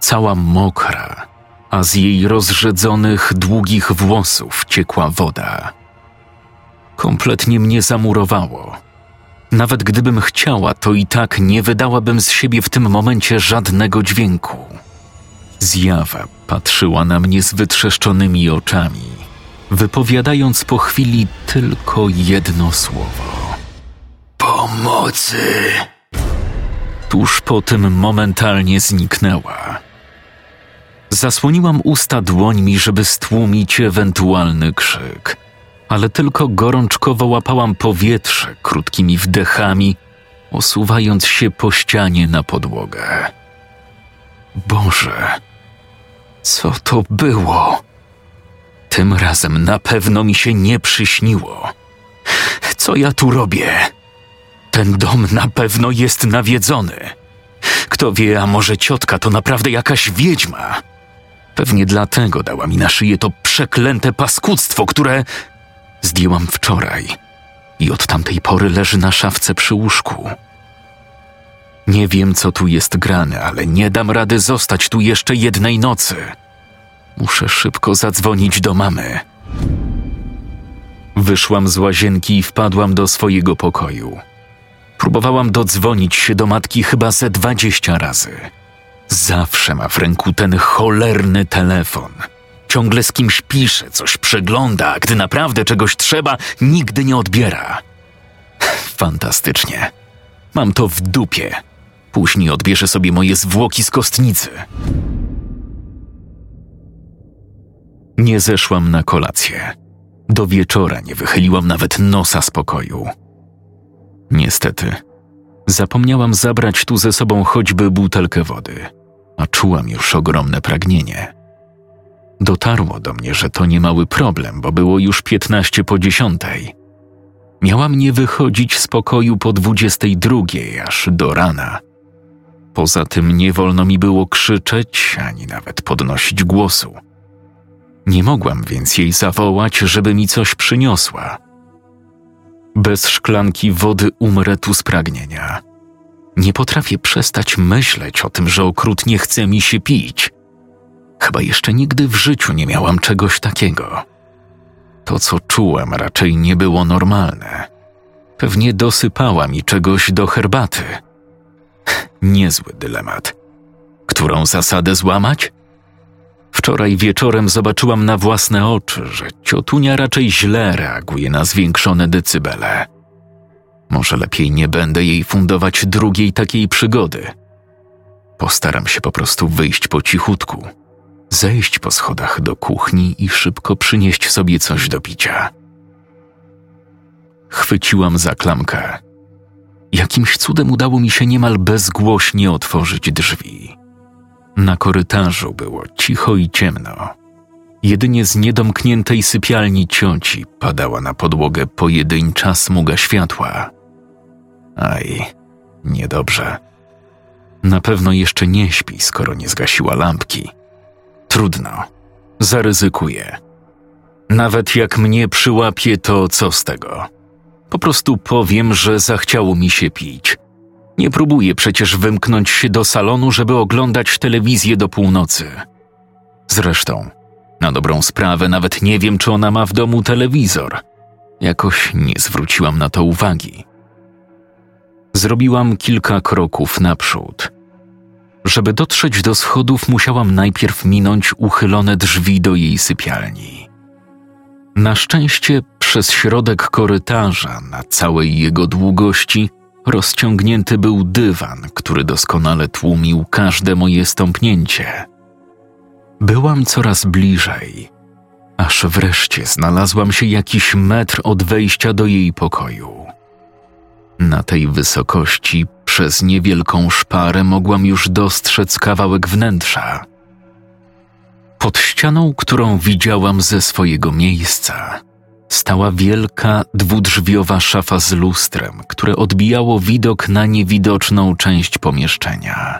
cała mokra, a z jej rozrzedzonych, długich włosów ciekła woda. Kompletnie mnie zamurowało. Nawet gdybym chciała, to i tak nie wydałabym z siebie w tym momencie żadnego dźwięku. Zjawa patrzyła na mnie z wytrzeszczonymi oczami, wypowiadając po chwili tylko jedno słowo: Pomocy! Tuż po tym momentalnie zniknęła. Zasłoniłam usta dłońmi, żeby stłumić ewentualny krzyk, ale tylko gorączkowo łapałam powietrze krótkimi wdechami, osuwając się po ścianie na podłogę. Boże, co to było? Tym razem na pewno mi się nie przyśniło. Co ja tu robię? Ten dom na pewno jest nawiedzony. Kto wie, a może ciotka to naprawdę jakaś wiedźma. Pewnie dlatego dała mi na szyję to przeklęte paskudztwo, które zdjęłam wczoraj i od tamtej pory leży na szafce przy łóżku. Nie wiem, co tu jest grane, ale nie dam rady zostać tu jeszcze jednej nocy. Muszę szybko zadzwonić do mamy. Wyszłam z łazienki i wpadłam do swojego pokoju. Próbowałam dodzwonić się do matki chyba ze dwadzieścia razy. Zawsze ma w ręku ten cholerny telefon. Ciągle z kimś pisze, coś przegląda, a gdy naprawdę czegoś trzeba, nigdy nie odbiera. Fantastycznie. Mam to w dupie. Później odbierze sobie moje zwłoki z kostnicy. Nie zeszłam na kolację. Do wieczora nie wychyliłam nawet nosa z pokoju. Niestety, zapomniałam zabrać tu ze sobą choćby butelkę wody, a czułam już ogromne pragnienie. Dotarło do mnie, że to nie mały problem, bo było już piętnaście po dziesiątej. Miałam nie wychodzić z pokoju po dwudziestej drugiej aż do rana. Poza tym nie wolno mi było krzyczeć ani nawet podnosić głosu. Nie mogłam więc jej zawołać, żeby mi coś przyniosła. Bez szklanki wody umrę tu z pragnienia. Nie potrafię przestać myśleć o tym, że okrutnie chce mi się pić. Chyba jeszcze nigdy w życiu nie miałam czegoś takiego. To, co czułem, raczej nie było normalne. Pewnie dosypała mi czegoś do herbaty. Niezły dylemat. Którą zasadę złamać? Wczoraj wieczorem zobaczyłam na własne oczy, że ciotunia raczej źle reaguje na zwiększone decybele. Może lepiej nie będę jej fundować drugiej takiej przygody. Postaram się po prostu wyjść po cichutku, zejść po schodach do kuchni i szybko przynieść sobie coś do picia. Chwyciłam za klamkę. Jakimś cudem udało mi się niemal bezgłośnie otworzyć drzwi. Na korytarzu było cicho i ciemno. Jedynie z niedomkniętej sypialni cioci padała na podłogę pojedyncza smuga światła. Aj, niedobrze. Na pewno jeszcze nie śpi, skoro nie zgasiła lampki. Trudno. Zaryzykuję. Nawet jak mnie przyłapie, to co z tego? Po prostu powiem, że zachciało mi się pić. Nie próbuję przecież wymknąć się do salonu, żeby oglądać telewizję do północy. Zresztą, na dobrą sprawę nawet nie wiem, czy ona ma w domu telewizor. Jakoś nie zwróciłam na to uwagi. Zrobiłam kilka kroków naprzód. Żeby dotrzeć do schodów, musiałam najpierw minąć uchylone drzwi do jej sypialni. Na szczęście przez środek korytarza, na całej jego długości, rozciągnięty był dywan, który doskonale tłumił każde moje stąpnięcie. Byłam coraz bliżej, aż wreszcie znalazłam się jakiś metr od wejścia do jej pokoju. Na tej wysokości przez niewielką szparę mogłam już dostrzec kawałek wnętrza. Pod ścianą, którą widziałam ze swojego miejsca, stała wielka, dwudrzwiowa szafa z lustrem, które odbijało widok na niewidoczną część pomieszczenia.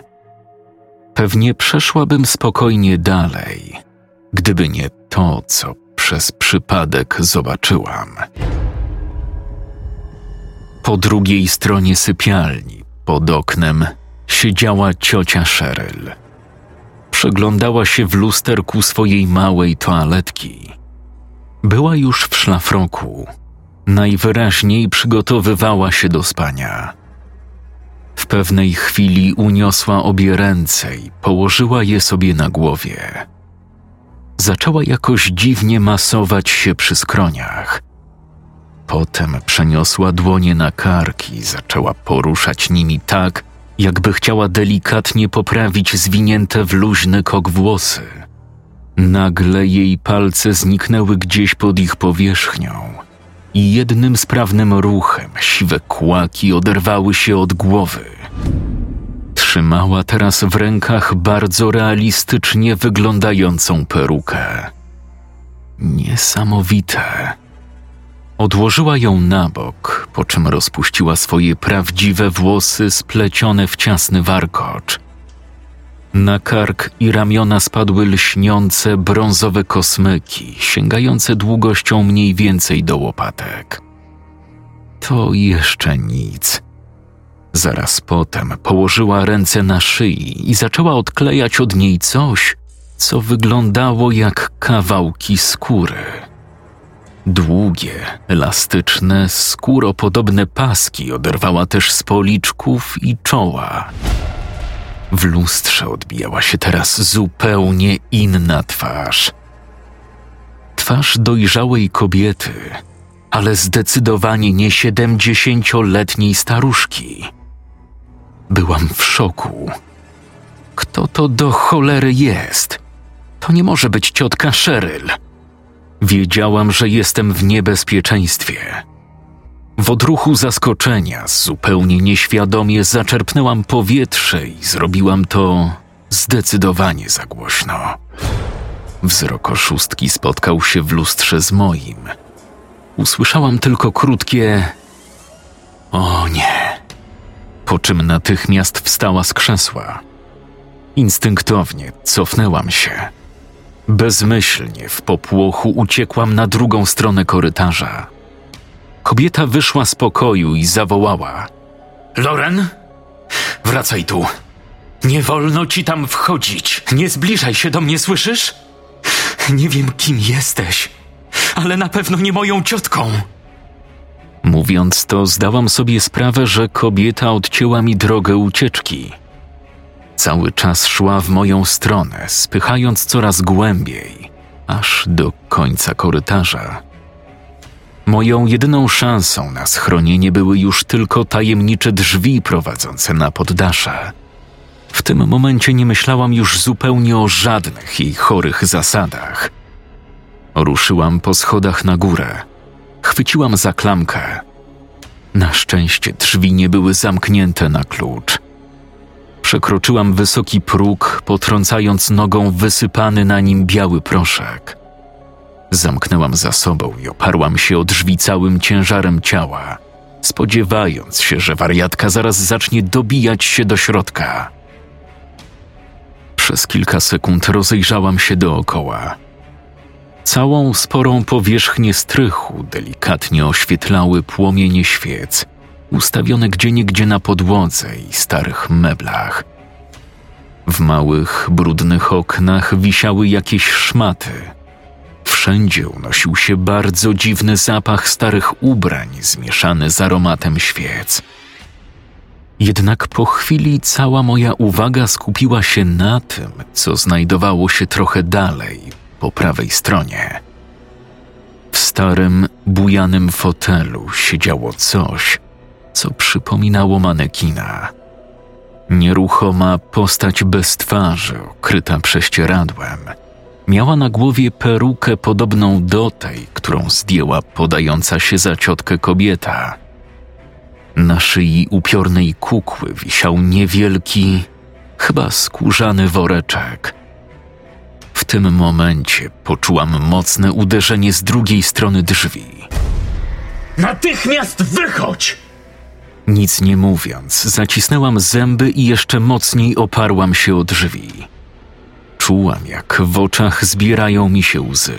Pewnie przeszłabym spokojnie dalej, gdyby nie to, co przez przypadek zobaczyłam. Po drugiej stronie sypialni, pod oknem, siedziała ciocia Sheryl. Przeglądała się w lusterku swojej małej toaletki. Była już w szlafroku. Najwyraźniej przygotowywała się do spania. W pewnej chwili uniosła obie ręce i położyła je sobie na głowie. Zaczęła jakoś dziwnie masować się przy skroniach. Potem przeniosła dłonie na kark i zaczęła poruszać nimi tak, jakby chciała delikatnie poprawić zwinięte w luźny kok włosy. Nagle jej palce zniknęły gdzieś pod ich powierzchnią i jednym sprawnym ruchem siwe kłaki oderwały się od głowy. Trzymała teraz w rękach bardzo realistycznie wyglądającą perukę. Niesamowite. Odłożyła ją na bok, po czym rozpuściła swoje prawdziwe włosy splecione w ciasny warkocz. Na kark i ramiona spadły lśniące brązowe kosmyki, sięgające długością mniej więcej do łopatek. To jeszcze nic. Zaraz potem położyła ręce na szyi i zaczęła odklejać od niej coś, co wyglądało jak kawałki skóry. Długie, elastyczne, skóropodobne paski oderwała też z policzków i czoła. W lustrze odbijała się teraz zupełnie inna twarz. Twarz dojrzałej kobiety, ale zdecydowanie nie siedemdziesięcioletniej staruszki. Byłam w szoku. Kto to do cholery jest? To nie może być ciotka Sheryl. Wiedziałam, że jestem w niebezpieczeństwie. W odruchu zaskoczenia, zupełnie nieświadomie zaczerpnęłam powietrze i zrobiłam to zdecydowanie za głośno. Wzrok oszustki spotkał się w lustrze z moim. Usłyszałam tylko krótkie: O nie! Po czym natychmiast wstała z krzesła. Instynktownie cofnęłam się. Bezmyślnie w popłochu uciekłam na drugą stronę korytarza. Kobieta wyszła z pokoju i zawołała: Loren, wracaj tu. Nie wolno ci tam wchodzić. Nie zbliżaj się do mnie, słyszysz? Nie wiem, kim jesteś, ale na pewno nie moją ciotką. Mówiąc to, zdałam sobie sprawę, że kobieta odcięła mi drogę ucieczki. Cały czas szła w moją stronę, spychając coraz głębiej, aż do końca korytarza. Moją jedyną szansą na schronienie były już tylko tajemnicze drzwi prowadzące na poddasze. W tym momencie nie myślałam już zupełnie o żadnych jej chorych zasadach. Ruszyłam po schodach na górę. Chwyciłam za klamkę. Na szczęście drzwi nie były zamknięte na klucz. Przekroczyłam wysoki próg, potrącając nogą wysypany na nim biały proszek. Zamknęłam za sobą i oparłam się o drzwi całym ciężarem ciała, spodziewając się, że wariatka zaraz zacznie dobijać się do środka. Przez kilka sekund rozejrzałam się dookoła. Całą sporą powierzchnię strychu delikatnie oświetlały płomienie świec, ustawione gdzieniegdzie na podłodze i starych meblach. W małych, brudnych oknach wisiały jakieś szmaty. Wszędzie unosił się bardzo dziwny zapach starych ubrań zmieszany z aromatem świec. Jednak po chwili cała moja uwaga skupiła się na tym, co znajdowało się trochę dalej, po prawej stronie. W starym, bujanym fotelu siedziało coś, co przypominało manekina. Nieruchoma postać bez twarzy, okryta prześcieradłem, miała na głowie perukę podobną do tej, którą zdjęła podająca się za ciotkę kobieta. Na szyi upiornej kukły wisiał niewielki, chyba skórzany woreczek. W tym momencie poczułam mocne uderzenie z drugiej strony drzwi. Natychmiast wychodź! Nic nie mówiąc, zacisnęłam zęby i jeszcze mocniej oparłam się o drzwi. Czułam, jak w oczach zbierają mi się łzy.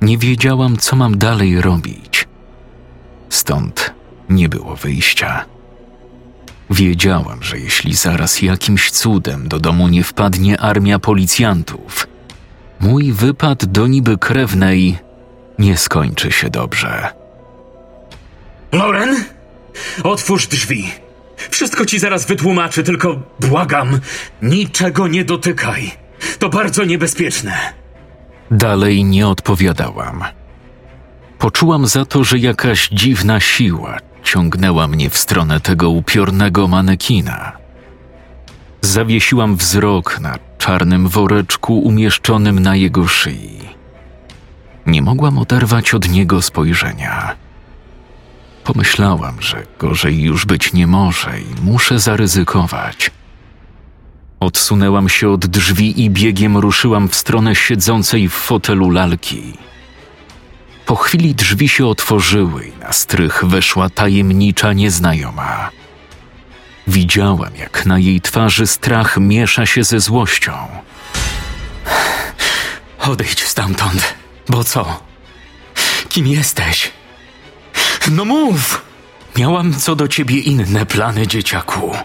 Nie wiedziałam, co mam dalej robić. Stąd nie było wyjścia. Wiedziałam, że jeśli zaraz jakimś cudem do domu nie wpadnie armia policjantów, mój wypad do niby krewnej nie skończy się dobrze. Loren? Otwórz drzwi. Wszystko ci zaraz wytłumaczę, tylko błagam, niczego nie dotykaj. To bardzo niebezpieczne. Dalej nie odpowiadałam. Poczułam za to, że jakaś dziwna siła ciągnęła mnie w stronę tego upiornego manekina. Zawiesiłam wzrok na czarnym woreczku umieszczonym na jego szyi. Nie mogłam oderwać od niego spojrzenia. Pomyślałam, że gorzej już być nie może i muszę zaryzykować. Odsunęłam się od drzwi i biegiem ruszyłam w stronę siedzącej w fotelu lalki. Po chwili drzwi się otworzyły i na strych weszła tajemnicza nieznajoma. Widziałam, jak na jej twarzy strach miesza się ze złością. Odejdź stamtąd, bo co? Kim jesteś? No mów! Miałam co do ciebie inne plany, dzieciaku.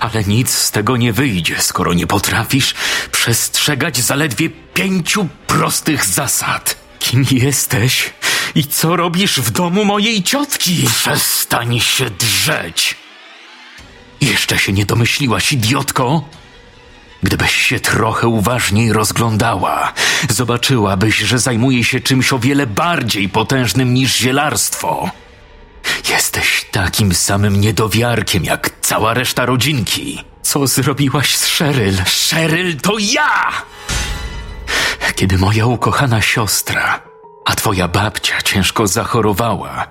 Ale nic z tego nie wyjdzie, skoro nie potrafisz przestrzegać zaledwie pięciu prostych zasad. Kim jesteś i co robisz w domu mojej ciotki? Przestań się drzeć! Jeszcze się nie domyśliłaś, idiotko? Gdybyś się trochę uważniej rozglądała, zobaczyłabyś, że zajmuję się czymś o wiele bardziej potężnym niż zielarstwo. Jesteś takim samym niedowiarkiem jak cała reszta rodzinki. Co zrobiłaś z Sheryl? Sheryl to ja! Kiedy moja ukochana siostra, a twoja babcia ciężko zachorowała,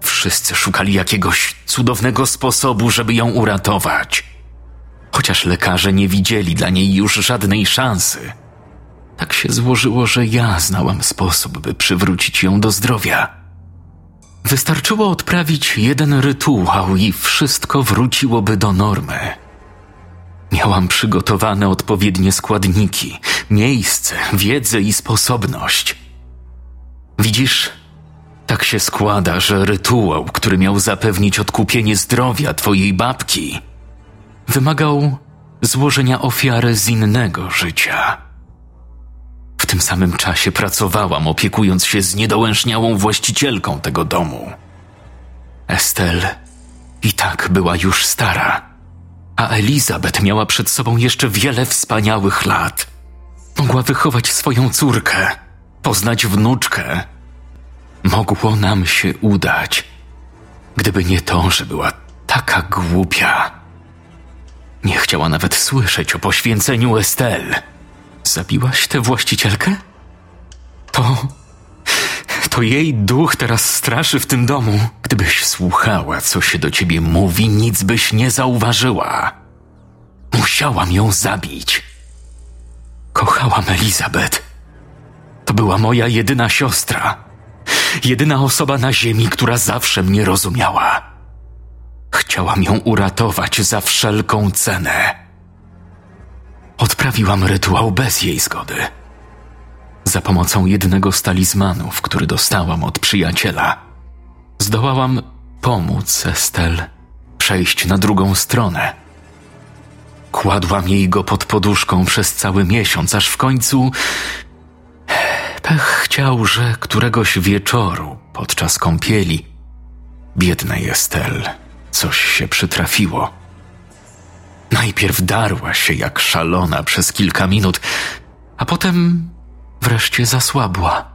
wszyscy szukali jakiegoś cudownego sposobu, żeby ją uratować. Chociaż lekarze nie widzieli dla niej już żadnej szansy. Tak się złożyło, że ja znałam sposób, by przywrócić ją do zdrowia. Wystarczyło odprawić jeden rytuał i wszystko wróciłoby do normy. Miałam przygotowane odpowiednie składniki, miejsce, wiedzę i sposobność. Widzisz, tak się składa, że rytuał, który miał zapewnić odkupienie zdrowia twojej babki, wymagał złożenia ofiary z innego życia. W tym samym czasie pracowałam, opiekując się z niedołężniałą właścicielką tego domu. Estel i tak była już stara, a Elizabeth miała przed sobą jeszcze wiele wspaniałych lat. Mogła wychować swoją córkę, poznać wnuczkę. Mogło nam się udać, gdyby nie to, że była taka głupia. Nie chciała nawet słyszeć o poświęceniu Estelle. Zabiłaś tę właścicielkę? To. To jej duch teraz straszy w tym domu. Gdybyś słuchała, co się do ciebie mówi, nic byś nie zauważyła. Musiałam ją zabić. Kochałam Elizabeth. To była moja jedyna siostra. Jedyna osoba na ziemi, która zawsze mnie rozumiała. Chciałam ją uratować za wszelką cenę. Odprawiłam rytuał bez jej zgody. Za pomocą jednego z talizmanów, który dostałam od przyjaciela, zdołałam pomóc Estel przejść na drugą stronę. Kładłam jej go pod poduszką przez cały miesiąc, aż w końcu pech chciał, że któregoś wieczoru podczas kąpieli biednej Estel coś się przytrafiło. Najpierw darła się jak szalona przez kilka minut, a potem wreszcie zasłabła.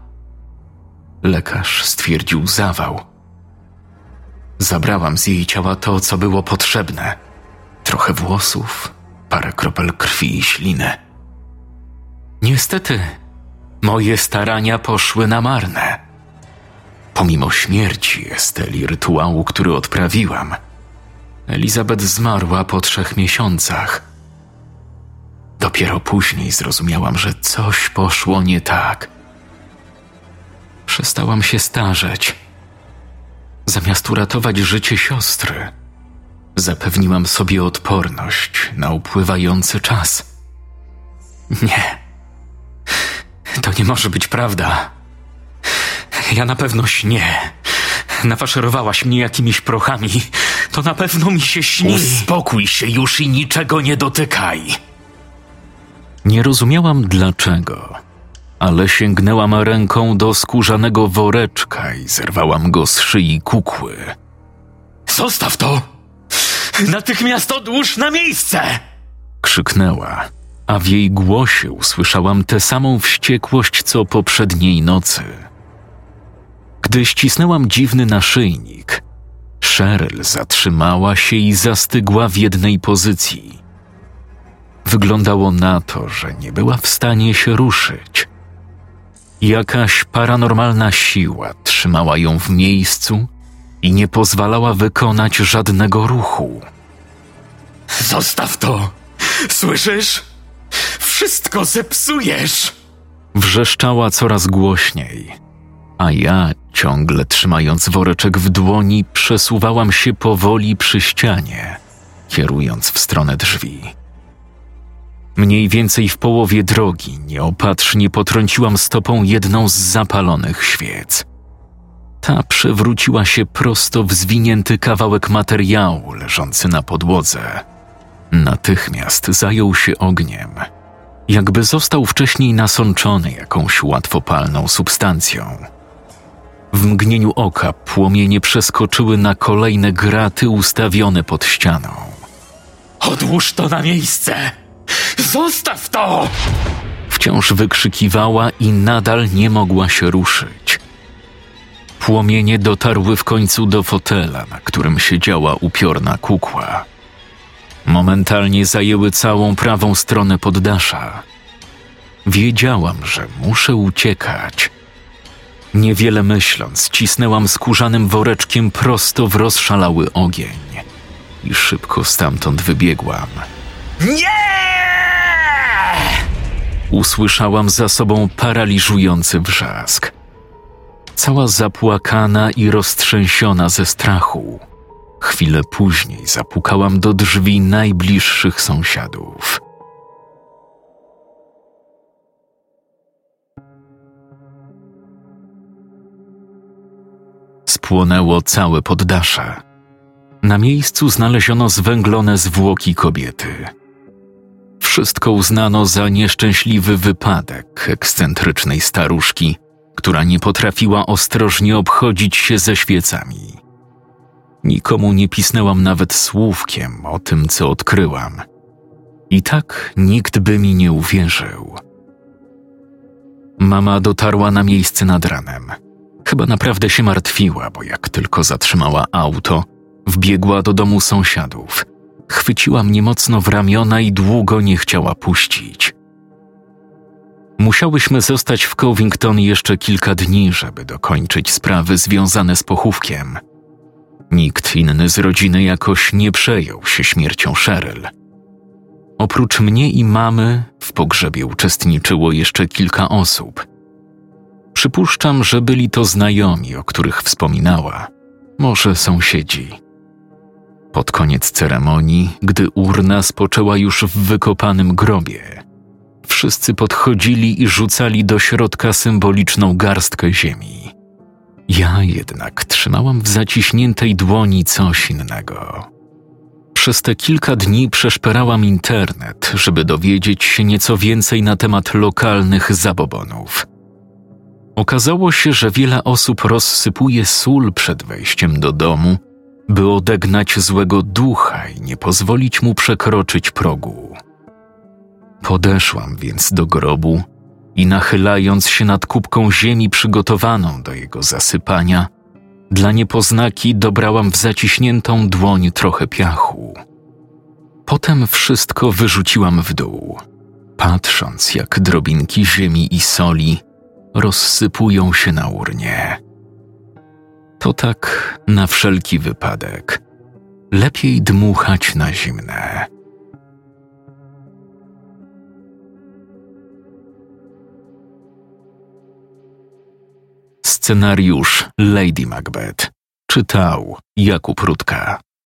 Lekarz stwierdził zawał. Zabrałam z jej ciała to, co było potrzebne: trochę włosów, parę kropel krwi i śliny. Niestety, moje starania poszły na marne. Pomimo śmierci Esteli rytuału, który odprawiłam, Elizabeth zmarła po trzech miesiącach. Dopiero później zrozumiałam, że coś poszło nie tak. Przestałam się starzeć. Zamiast uratować życie siostry, zapewniłam sobie odporność na upływający czas. Nie. To nie może być prawda. Ja na pewno śnię. Nafaszerowałaś mnie jakimiś prochami. To na pewno mi się śni. Uspokój się już i niczego nie dotykaj. Nie rozumiałam dlaczego, ale sięgnęłam ręką do skórzanego woreczka i zerwałam go z szyi kukły. Zostaw to! Natychmiast odłóż na miejsce! Krzyknęła, a w jej głosie usłyszałam tę samą wściekłość co poprzedniej nocy. Gdy ścisnęłam dziwny naszyjnik, Cheryl zatrzymała się i zastygła w jednej pozycji. Wyglądało na to, że nie była w stanie się ruszyć. Jakaś paranormalna siła trzymała ją w miejscu i nie pozwalała wykonać żadnego ruchu. Zostaw to! Słyszysz? Wszystko zepsujesz! Wrzeszczała coraz głośniej, a ja, ciągle trzymając woreczek w dłoni, przesuwałam się powoli przy ścianie, kierując w stronę drzwi. Mniej więcej w połowie drogi nieopatrznie potrąciłam stopą jedną z zapalonych świec. Ta przewróciła się prosto w zwinięty kawałek materiału leżący na podłodze. Natychmiast zajął się ogniem, jakby został wcześniej nasączony jakąś łatwopalną substancją. W mgnieniu oka płomienie przeskoczyły na kolejne graty ustawione pod ścianą. Odłóż to na miejsce! Zostaw to! Wciąż wykrzykiwała i nadal nie mogła się ruszyć. Płomienie dotarły w końcu do fotela, na którym siedziała upiorna kukła. Momentalnie zajęły całą prawą stronę poddasza. Wiedziałam, że muszę uciekać. Niewiele myśląc, cisnęłam skórzanym woreczkiem prosto w rozszalały ogień i szybko stamtąd wybiegłam. Nie! Usłyszałam za sobą paraliżujący wrzask. Cała zapłakana i roztrzęsiona ze strachu. Chwilę później zapukałam do drzwi najbliższych sąsiadów. Spłonęło całe poddasze. Na miejscu znaleziono zwęglone zwłoki kobiety. Wszystko uznano za nieszczęśliwy wypadek ekscentrycznej staruszki, która nie potrafiła ostrożnie obchodzić się ze świecami. Nikomu nie pisnęłam nawet słówkiem o tym, co odkryłam. I tak nikt by mi nie uwierzył. Mama dotarła na miejsce nad ranem. Chyba naprawdę się martwiła, bo jak tylko zatrzymała auto, wbiegła do domu sąsiadów chwyciła mnie mocno w ramiona i długo nie chciała puścić. Musiałyśmy zostać w Covington jeszcze kilka dni, żeby dokończyć sprawy związane z pochówkiem. Nikt inny z rodziny jakoś nie przejął się śmiercią Cheryl. Oprócz mnie i mamy w pogrzebie uczestniczyło jeszcze kilka osób. Przypuszczam, że byli to znajomi, o których wspominała, może sąsiedzi. Pod koniec ceremonii, gdy urna spoczęła już w wykopanym grobie, wszyscy podchodzili i rzucali do środka symboliczną garstkę ziemi. Ja jednak trzymałam w zaciśniętej dłoni coś innego. Przez te kilka dni przeszperałam internet, żeby dowiedzieć się nieco więcej na temat lokalnych zabobonów. Okazało się, że wiele osób rozsypuje sól przed wejściem do domu, by odegnać złego ducha i nie pozwolić mu przekroczyć progu. Podeszłam więc do grobu i nachylając się nad kubką ziemi przygotowaną do jego zasypania, dla niepoznaki dobrałam w zaciśniętą dłoń trochę piachu. Potem wszystko wyrzuciłam w dół, patrząc jak drobinki ziemi i soli rozsypują się na urnie. To tak na wszelki wypadek. Lepiej dmuchać na zimne. Scenariusz Lady Macbeth czytał Jakub Rutka.